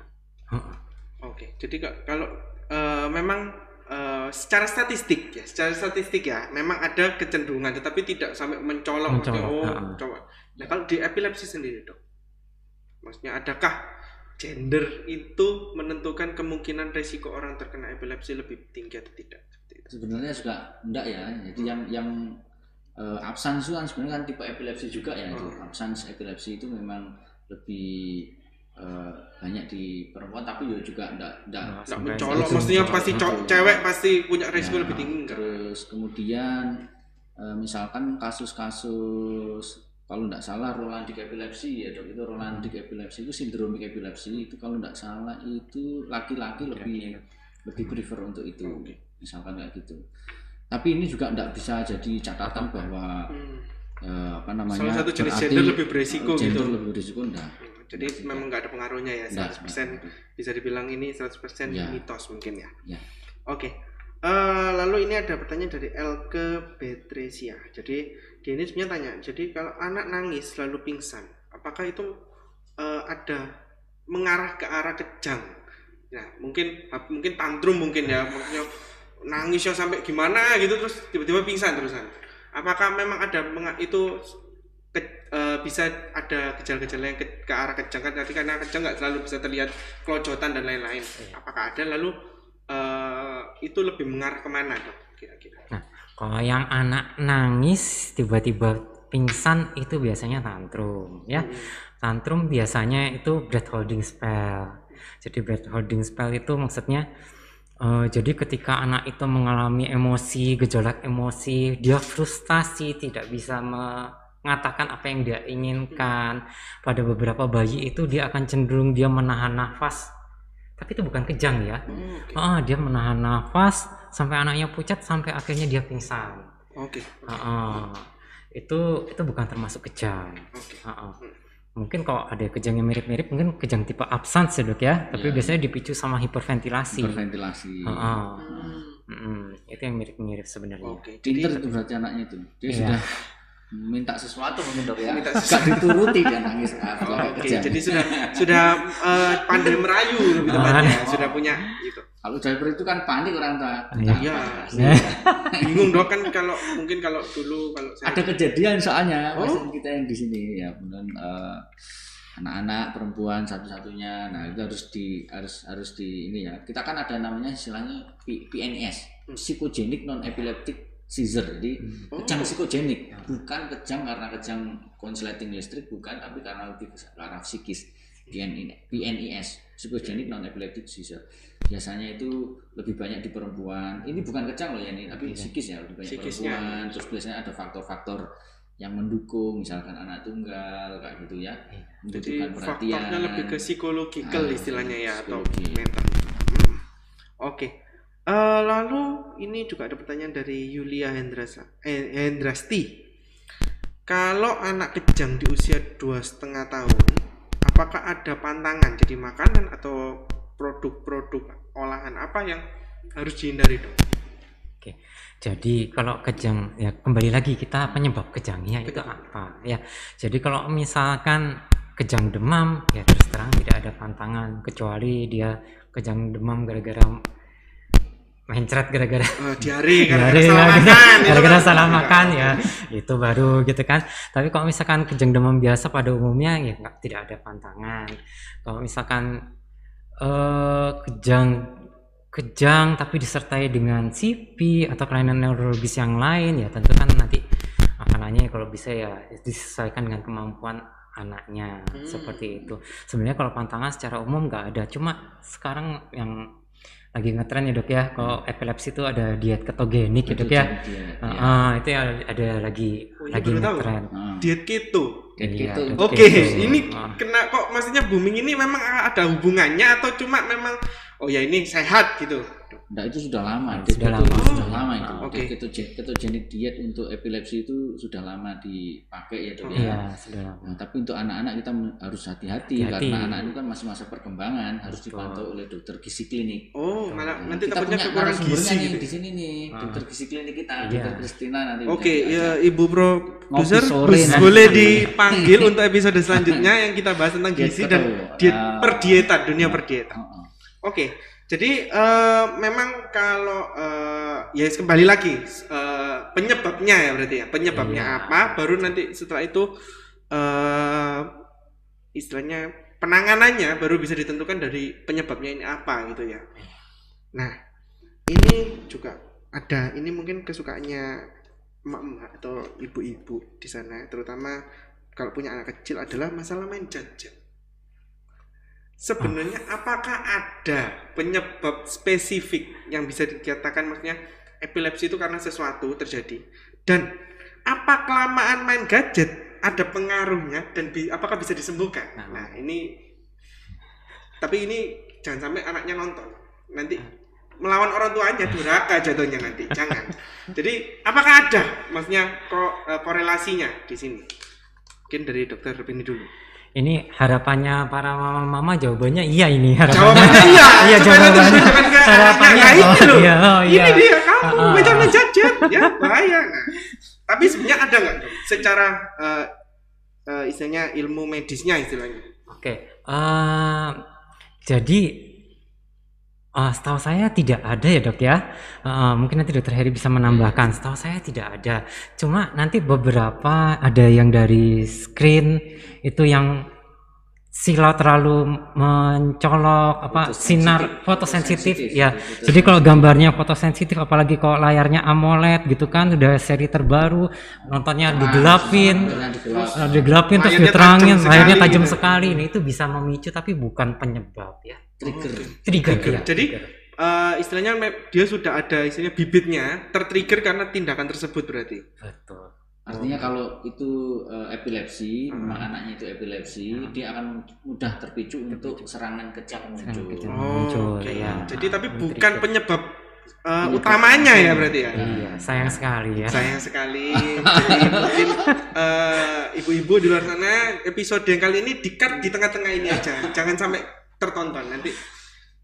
Oke, jadi ka- kalau eh, memang eh, secara statistik ya, secara statistik ya, memang ada kecenderungan, tetapi tidak sampai mencolok, maksudnya, Mencolok, oh, ha. coba. Nah kalau di epilepsi sendiri dok, maksudnya adakah gender itu menentukan kemungkinan resiko orang terkena epilepsi lebih tinggi atau tidak? Seperti itu. sebenarnya juga enggak ya jadi yang yang eh, absans itu kan sebenarnya kan tipe epilepsi juga ya itu absans epilepsi itu memang lebih eh, banyak di perempuan tapi ya juga enggak enggak Nggak Nggak sampai mencolok, maksudnya pasti co- cewek pasti punya resiko Ya, lebih tinggi. terus kemudian eh, misalkan kasus-kasus kalau tidak salah rolandik epilepsi ya dok itu rolandik epilepsi itu sindromik epilepsi itu kalau tidak salah itu laki-laki lebih lebih prefer untuk itu misalkan kayak gitu. Tapi ini juga tidak bisa jadi catatan bahwa Hmm. eh, apa namanya Salah satu jenis gender lebih beresiko gender gitu. lebih berisiko enggak Jadi memang nggak ada pengaruhnya ya, 100% bisa dibilang ini 100% Ya. mitos mungkin ya. Ya. Oke. Eh, lalu ini ada pertanyaan dari Elke Betresia. Jadi dia ini sebenarnya tanya, jadi kalau anak nangis lalu pingsan, apakah itu eh, ada mengarah ke arah kejang? Nah, mungkin mungkin tantrum mungkin ya, maksudnya nangisnya sampai gimana gitu terus tiba-tiba pingsan terusan. Apakah memang ada itu ke- eh, bisa ada gejala-gejala yang ke, ke arah kejang kan tadi karena kejang nggak selalu bisa terlihat kelojotan dan lain-lain. Apakah ada lalu eh, itu lebih mengarah ke mana dok kira-kira? Kalau yang anak nangis tiba-tiba pingsan itu biasanya tantrum ya. Hmm. Tantrum biasanya itu breath holding spell. Jadi breath holding spell itu maksudnya eh, jadi ketika anak itu mengalami emosi, gejolak emosi, dia frustasi, tidak bisa mengatakan apa yang dia inginkan. Pada beberapa bayi itu dia akan cenderung dia menahan nafas. Tapi itu bukan kejang ya. Oke. Ah, dia menahan nafas sampai anaknya pucat sampai akhirnya dia pingsan. Oke. Ah, ah. Itu itu bukan termasuk kejang. Oke. Ah, ah. Mungkin kalau ada kejang yang mirip-mirip mungkin kejang tipe absence ya dok ya. Tapi Iya. biasanya dipicu sama hiperventilasi. berventilasi Ah, ah. Hmm. Mm-mm. Itu yang mirip-mirip sebenarnya. Oke. Jadi pinter itu berarti anaknya itu dia Iya. sudah minta sesuatu mungkin dok ya Minta gak dituruti dia nangis ah, Oh, Oke, kejang. jadi sudah sudah eh, pandai merayu lebih tepatnya, Ah. sudah punya itu. kalau driver itu kan panik orang tua Iya. Iya. Bingung dok kan kalau mungkin kalau dulu kalau saya ada kejadian soalnya Oh. pasien kita yang di sini ya kemudian eh, anak-anak perempuan satu-satunya nah itu harus di harus harus di ini ya kita kan ada namanya istilahnya P- PNS Hmm. psikogenik non epileptic seizure jadi Oh. kejang psikogenik bukan kejang karena kejang konsleting listrik bukan tapi karena lebih arah psikis PNI PNIS psikogenik non epileptic seizure biasanya itu lebih banyak di perempuan ini bukan kejang loh ya ini tapi Iya. psikis ya lebih banyak Psikisnya. perempuan terus biasanya ada faktor-faktor yang mendukung misalkan anak tunggal kayak gitu ya Iya. Jadi perhatian faktornya lebih ke psikologikal Ah, istilahnya ya atau psikologi. mental. Hmm. Oke. Eh, lalu ini juga ada pertanyaan dari Yulia Hendrasa, eh, Hendrasti. Kalau anak kejang di usia dua setengah tahun, apakah ada pantangan jadi makanan atau produk-produk olahan apa yang harus dihindari dok? Oke. Jadi kalau kejang ya kembali lagi kita penyebab kejangnya itu apa ya. Jadi kalau misalkan kejang demam ya terus terang tidak ada pantangan kecuali dia kejang demam gara-gara mencret gara-gara Eh, diare Diare, salah ya, makan. gitu. gara-gara kan. salah makan ya itu baru gitu kan tapi kalau misalkan kejang demam biasa pada umumnya ya nggak tidak ada pantangan kalau misalkan eh kejang kejang tapi disertai dengan CP atau kelainan neurologis yang lain ya tentu kan nanti makanannya kalau bisa ya disesuaikan dengan kemampuan anaknya Hmm. seperti itu sebenarnya kalau pantangan secara umum nggak ada cuma sekarang yang lagi ngetren ya dok ya kalau epilepsi itu ada diet ketogenik ya dok ya Diet, diet, Ah, ya. ah, itu ya ada lagi Oh, iya, lagi ngetren Ah. Diet keto. Kayak Iya, gitu. diet Oke, keto. ini Ah. kena kok maksudnya booming ini memang ada hubungannya atau cuma memang oh ya ini sehat gitu. Nah, itu sudah lama. Hmm, Diet sudah lama. itu sudah lama itu. Ah, oke. Diet ketogen- ketogenik diet untuk epilepsi itu sudah lama dipakai ya, Dok ya. iya sudah lama Nah, tapi untuk anak-anak kita harus hati-hati Hati-hati. karena anak itu kan masih masa perkembangan, harus Betul. dipantau oleh dokter gizi klinik. Oh, malah Nah, nanti kita takutnya punya kekurangan gizi nih gitu. di sini nih, Ah. dokter gizi klinik kita, Iya. dokter Kristina nanti. Oke, bisa ya. Ibu bus- nanti. boleh dipanggil untuk episode selanjutnya yang kita bahas tentang Diet gizi dan diet Ah. perdietan, dunia perdietan. Oh, oh. Jadi eh, memang kalau eh, ya kembali lagi eh, penyebabnya ya berarti ya penyebabnya Iya. apa, baru nanti setelah itu eh, istilahnya penanganannya baru bisa ditentukan dari penyebabnya ini apa gitu ya. Nah, ini juga ada ini mungkin kesukaannya emak-emak atau ibu-ibu di sana, terutama kalau punya anak kecil adalah masalah main jajan. Sebenarnya apakah ada penyebab spesifik yang bisa dikatakan maksudnya epilepsi itu karena sesuatu terjadi dan apa kelamaan main gadget ada pengaruhnya dan bi- apakah bisa disembuhkan? Nah. Nah, ini tapi ini jangan sampai anaknya nonton. Nanti melawan orang tuanya durhaka jatuhnya nanti. Jangan. Jadi apakah ada maksudnya kok eh, korelasinya di sini? Mungkin dari dokter ini dulu. Ini harapannya para mama-mama jawabannya iya ini harapannya Jawabannya iya. iya jawabannya harapannya Nah, ini oh, loh. iya oh, iya Ini dia kamu ah. mencari jajan ya bahaya. Nah, tapi sebenarnya ada nggak secara eh, eh, istilahnya ilmu medisnya istilahnya? Oke, eh, jadi eh, setahu saya tidak ada ya dok ya. Eh, mungkin nanti dokter Heri bisa menambahkan. Setahu saya tidak ada. Cuma nanti beberapa ada yang dari screen itu yang silau terlalu mencolok apa Fotosensitif. sinar fotosensitif Fotosensitif, ya. fotosensitif. Jadi kalau gambarnya fotosensitif apalagi kalau layarnya AMOLED gitu kan udah seri terbaru nontonnya digelapin Nah, digelap. Nah, digelapin terus Layarnya diterangin tajam layarnya sekali tajam gitu. sekali ini itu bisa memicu tapi bukan penyebab ya trigger. trigger, Trigger. ya, Jadi, trigger. Eh, istilahnya dia sudah ada istilahnya bibitnya tertrigger karena tindakan tersebut berarti. betul Artinya kalau itu eh, epilepsi, Hmm. memang anaknya itu epilepsi, dia akan mudah terpicu untuk serangan kejang muncul. kejang. Oh, Muncul, oke. ya. Jadi tapi Men-trigger. bukan penyebab Penyebab utamanya ya berarti ya. iya sayang sekali ya Sayang sekali. Jadi mungkin eh, ibu-ibu di luar sana episode yang kali ini di-cut di tengah-tengah ini aja. Jangan sampai tertonton nanti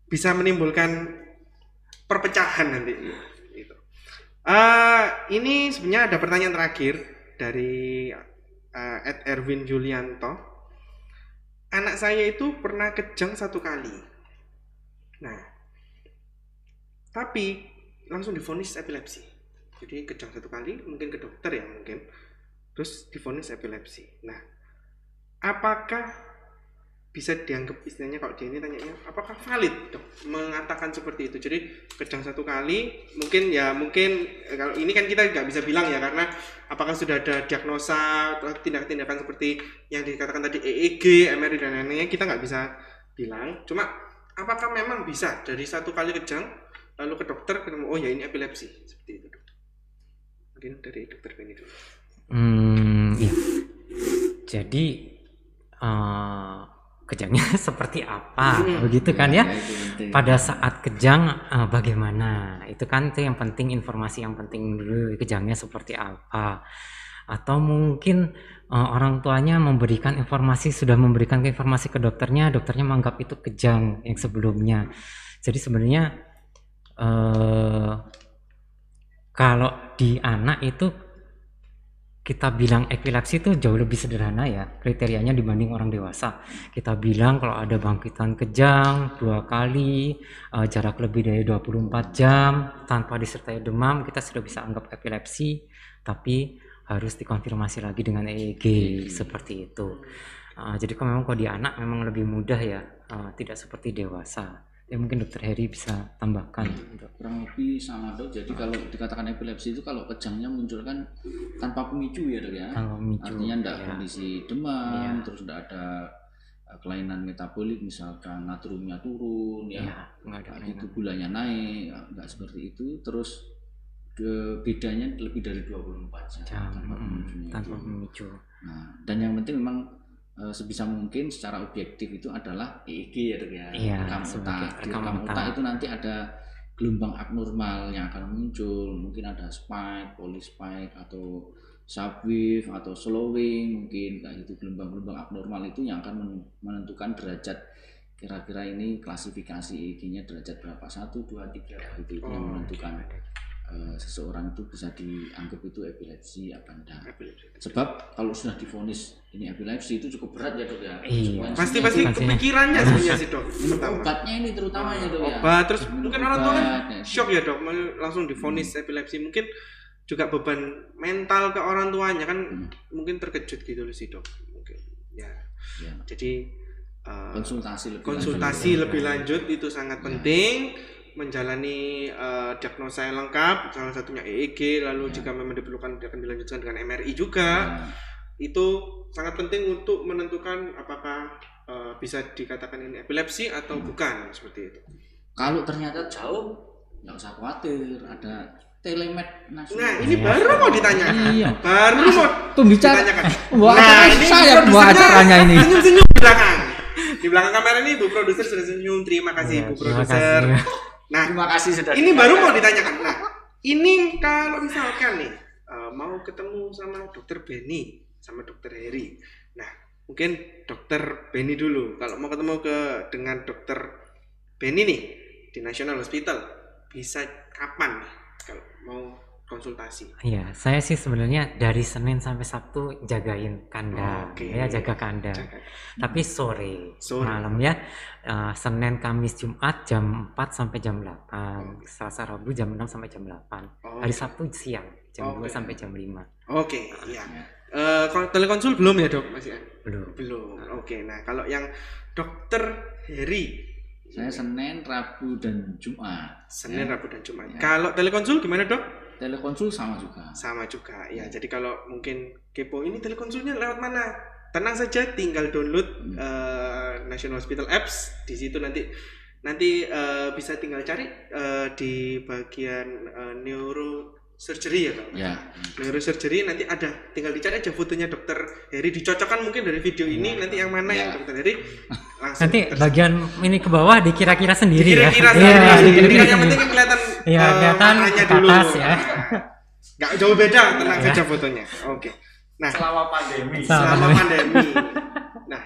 bisa menimbulkan perpecahan nanti. Eh, ini sebenarnya ada pertanyaan terakhir dari eh, Ed Erwin Julianto. Anak saya itu pernah kejang satu kali. Nah, tapi langsung divonis epilepsi. Jadi kejang satu kali, mungkin ke dokter ya mungkin. Terus divonis epilepsi. Nah, apakah bisa dianggap istilahnya kalau dia ini tanyanya apakah valid? Dok mengatakan seperti itu. Jadi kejang satu kali mungkin ya mungkin eh, kalau ini kan kita nggak bisa bilang ya karena apakah sudah ada diagnosa tindak-tindakan seperti yang dikatakan tadi EEG, MRI dan lain-lainnya kita nggak bisa bilang. Cuma apakah memang bisa dari satu kali kejang lalu ke dokter ketemu oh ya ini epilepsi. Seperti itu dok. Mungkin dari dokter Benny dulu. Hmm, iya. Jadi eh, kejangnya seperti apa, begitu kan ya? itu penting. Pada saat kejang eh, bagaimana? Itu kan itu yang penting informasi yang penting dulu kejangnya seperti apa. Atau mungkin eh, orang tuanya memberikan informasi sudah memberikan informasi ke dokternya, dokternya menganggap itu kejang yang sebelumnya. Jadi sebenarnya eh kalau di anak itu kita bilang epilepsi itu jauh lebih sederhana ya kriterianya dibanding orang dewasa. Kita bilang kalau ada bangkitan kejang dua kali eh, jarak lebih dari 24 jam tanpa disertai demam kita sudah bisa anggap epilepsi tapi harus dikonfirmasi lagi dengan EEG seperti itu. Eh, jadi kalau memang kalau di anak memang lebih mudah ya eh, tidak seperti dewasa. Ya mungkin dokter Heri bisa tambahkan. Kurang lebih sama dok jadi kalau dikatakan epilepsi itu kalau kejangnya muncul kan tanpa pemicu ya dok ya Kalau memicu, artinya tidak ya. kondisi demam Iya. terus tidak ada uh, kelainan metabolik misalkan natriumnya turun ya Ya, ada itu gulanya naik nggak seperti itu terus de- bedanya lebih dari 24 jam, jam tanpa mm, pemicunya tanpa itu. memicu. Nah, dan yang penting memang eh, sebisa mungkin secara objektif itu adalah EEG ya dok ya. Iya, rekam otak. di rekam rekam otak. itu nanti ada gelombang abnormal yang akan muncul. Mungkin ada spike, polyspike atau subwave atau slowing mungkin. Kayak gitu gelombang-gelombang abnormal itu yang akan men- menentukan derajat kira-kira ini klasifikasi EEG-nya derajat berapa? Satu dua tiga itu yang Oh, menentukan eh, seseorang itu bisa dianggap itu epilepsi apa enggak. Epilepsi. Sebab kalau sudah difonis ini epilepsi itu cukup berat ya dok ya. Iya. Pasti pasti itu kepikirannya sebenarnya sih dok. Pertama. Obatnya ini terutama ya dok ya. Obat terus Minum mungkin orang tua kan ya. shock ya dok langsung divonis epilepsi. Mungkin juga beban mental ke orang tuanya kan Hmm. mungkin terkejut gitu loh sih dok. Mungkin ya. Ya. jadi uh, konsultasi lebih konsultasi lanjut. lebih lanjut itu sangat Ya. penting menjalani uh, diagnosa yang lengkap salah satunya EEG lalu Ya. jika memang diperlukan akan dilanjutkan dengan MRI juga Ya. itu sangat penting untuk menentukan apakah uh, bisa dikatakan ini epilepsi atau Hmm. bukan seperti itu kalau ternyata jauh nggak usah khawatir ada telemed nasional Nah, ini baru mau ditanyakan. Iya. Baru mau pembicara ditanyakan. Wah, Nah, ini saya acaranya ini Senyum-senyum di belakang. Di belakang kamera ini Bu Produser sudah senyum. Terima kasih Ya, Bu Produser. Nah, terima kasih sudah ini baru mau ditanyakan. Nah, ini kalau misalkan nih eh, mau ketemu sama Dokter Benny sama Dokter Heri. Nah, mungkin Dokter Benny dulu. Kalau mau ketemu ke dengan Dokter Benny nih di National Hospital bisa kapan nih kalau mau konsultasi? Iya, saya sih sebenarnya dari Senin sampai Sabtu jagain kandang, Oke. ya jaga kandang. Jaga. Tapi sore, Sore. malam ya, eh, Senin, Kamis, Jumat jam 4 sampai jam 8, Selasa, Rabu jam 6 sampai jam 8. Oh, Hari Sabtu siang jam 2 Oke. sampai jam 5. Oke, iya. Eh, kon- telekonsul belum ya dok masih? Belum. Belum. Oke, nah kalau yang dokter Heri saya Senin Rabu dan Jumat Senin, Ya. Rabu dan Jumat. Ya. Kalau telekonsul gimana dok? Telekonsul sama juga Sama juga. Ya, jadi kalau mungkin kepo ini telekonsulnya lewat mana? Tenang saja, tinggal download Hmm. eh, National Hospital Apps. Di situ nanti nanti eh, bisa tinggal cari eh, di bagian eh, neurosurgery ya kalau ya. Neurosurgery nanti ada. Tinggal dicari aja fotonya dokter Heri. Dicocokkan mungkin dari video ini nanti yang mana yang Ya. dokter Heri. Langsung Nanti terus- bagian ini ke bawah dikira-kira sendiri ya. kira-kira Iya, sendiri. Dikira-kira kan yang penting kelihatan Iya, eh, kelihatan ke dulu. atas ya. nggak jauh beda tenang Ya. saja fotonya. Oke. Nah selama pandemi. Selama selama pandemi. pandemi. Nah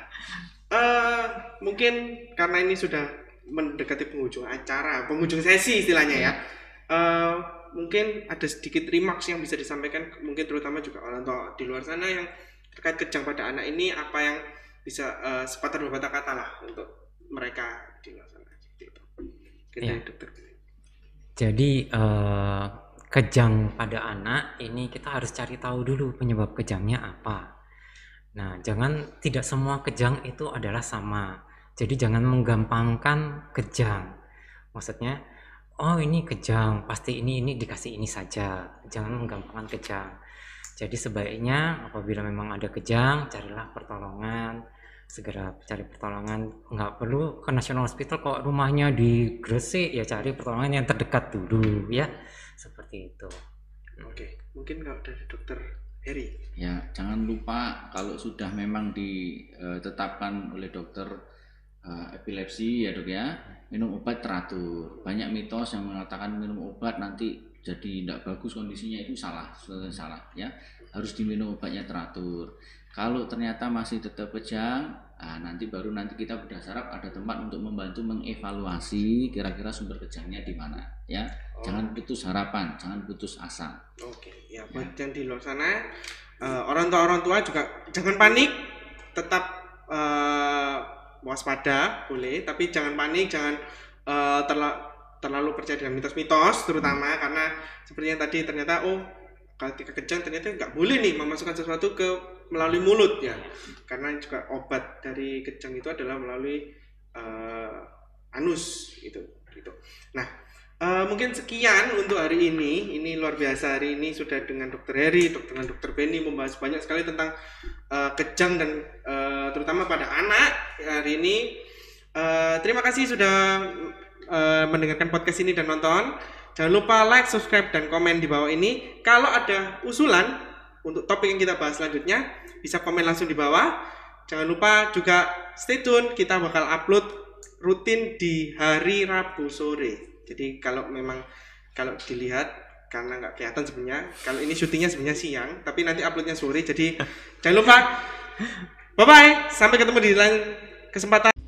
eh mungkin karena ini sudah mendekati penghujung acara penghujung sesi istilahnya ya. Eh, mungkin ada sedikit remarks yang bisa disampaikan mungkin terutama juga orang tua di luar sana yang terkait kejang pada anak ini apa yang bisa eh, sepatah dua patah kata lah untuk mereka di luar sana seperti itu. Mungkin Ya. dokter. Jadi eh, kejang pada anak ini kita harus cari tahu dulu penyebab kejangnya apa. Nah, jangan tidak semua kejang itu adalah sama. Jadi jangan menggampangkan kejang. Maksudnya, oh ini kejang, pasti ini ini dikasih ini saja. Jangan menggampangkan kejang. Jadi sebaiknya apabila memang ada kejang, carilah pertolongan, segera cari pertolongan. Nggak perlu ke National Hospital kok rumahnya di Gresik, ya cari pertolongan yang terdekat dulu ya. Seperti itu. Oke, mungkin kalau dari dokter Heri. Ya, jangan lupa kalau sudah memang ditetapkan oleh dokter uh, epilepsi ya dok ya, minum obat teratur. Banyak mitos yang mengatakan minum obat nanti jadi tidak bagus kondisinya itu salah, salah ya. Harus diminum obatnya teratur. Kalau ternyata masih tetap kejang, nah nanti baru nanti kita berdasar ada tempat untuk membantu mengevaluasi kira-kira sumber kejangnya di mana ya. Oh. Jangan putus harapan, jangan putus asa. Oke, ya buat yang di luar sana eh, orang tua orang tua juga jangan panik, tetap eh, waspada boleh, tapi jangan panik, jangan eh, terla- terlalu percaya dengan mitos-mitos terutama karena seperti yang tadi ternyata oh ketika kejang ternyata nggak boleh nih memasukkan sesuatu ke melalui mulut ya. Karena juga obat dari kejang itu adalah melalui eh, anus gitu gitu. Nah Eh, mungkin sekian untuk hari ini. Ini luar biasa hari ini sudah dengan Dokter Heri, dok- dengan Dokter Benny membahas banyak sekali tentang eh, kejang dan eh, terutama pada anak hari ini. Eh, terima kasih sudah eh, mendengarkan podcast ini dan nonton. Jangan lupa like, subscribe, dan komen di bawah ini. Kalau ada usulan untuk topik yang kita bahas selanjutnya, bisa komen langsung di bawah. Jangan lupa juga stay tune, kita bakal upload rutin di hari Rabu sore. Jadi kalau memang kalau dilihat karena nggak kelihatan sebenarnya, kalau ini syutingnya sebenarnya siang, tapi nanti uploadnya sore. Jadi jangan lupa. Bye bye, sampai ketemu di lain kesempatan.